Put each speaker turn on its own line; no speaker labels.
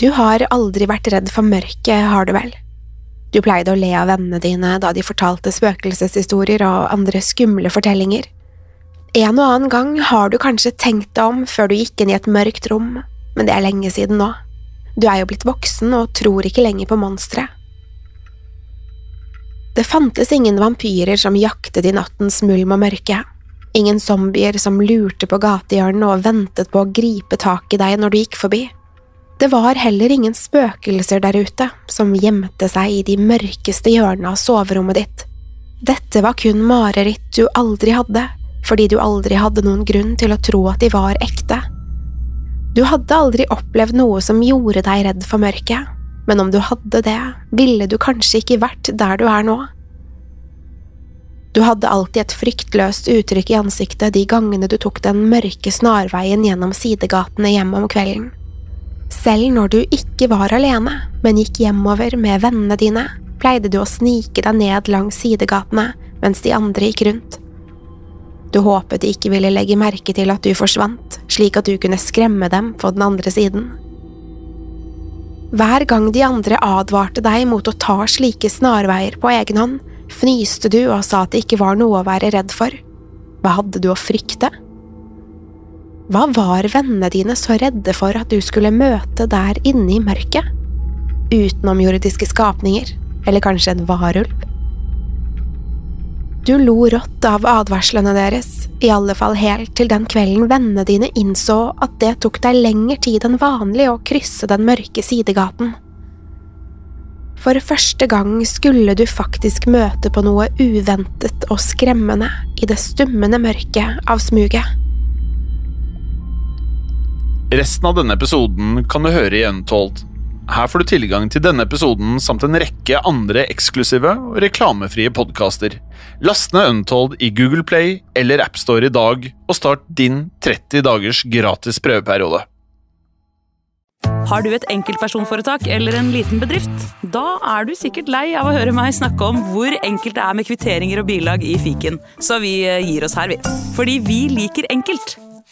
Du har aldri vært redd for mørket, har du vel? Du pleide å le av vennene dine da de fortalte spøkelseshistorier og andre skumle fortellinger. En og annen gang har du kanskje tenkt deg om før du gikk inn i et mørkt rom, men det er lenge siden nå. Du er jo blitt voksen og tror ikke lenger på monstre. Det fantes ingen vampyrer som jaktet i nattens mulm og mørke, ingen zombier som lurte på gatehjørnene og ventet på å gripe tak i deg når du gikk forbi. Det var heller ingen spøkelser der ute som gjemte seg i de mørkeste hjørnene av soverommet ditt. Dette var kun mareritt du aldri hadde, fordi du aldri hadde noen grunn til å tro at de var ekte. Du hadde aldri opplevd noe som gjorde deg redd for mørket, men om du hadde det, ville du kanskje ikke vært der du er nå. Du hadde alltid et fryktløst uttrykk i ansiktet de gangene du tok den mørke snarveien gjennom sidegatene hjemme om kvelden. Selv når du ikke var alene, men gikk hjemover med vennene dine, pleide du å snike deg ned langs sidegatene mens de andre gikk rundt. Du håpet de ikke ville legge merke til at du forsvant, slik at du kunne skremme dem på den andre siden. Hver gang de andre advarte deg mot å ta slike snarveier på egen hånd, fnyste du og sa at det ikke var noe å være redd for. Hva hadde du å frykte? Hva var vennene dine så redde for at du skulle møte der inne i mørket? Utenomjordiske skapninger, eller kanskje en varulv? Du lo rått av advarslene deres, i alle fall helt til den kvelden vennene dine innså at det tok deg lengre tid enn vanlig å krysse den mørke sidegaten. For første gang skulle du faktisk møte på noe uventet og skremmende i det stummende mørket av smuget.
Resten av denne episoden kan du høre i Untold. Her får du tilgang til denne episoden samt en rekke andre eksklusive og reklamefrie podkaster. Last ned Untold i Google Play eller AppStore i dag, og start din 30 dagers gratis prøveperiode.
Har du et enkeltpersonforetak eller en liten bedrift? Da er du sikkert lei av å høre meg snakke om hvor enkelt det er med kvitteringer og bilag i fiken, så vi eh, gir oss her, vi. Fordi vi liker enkelt.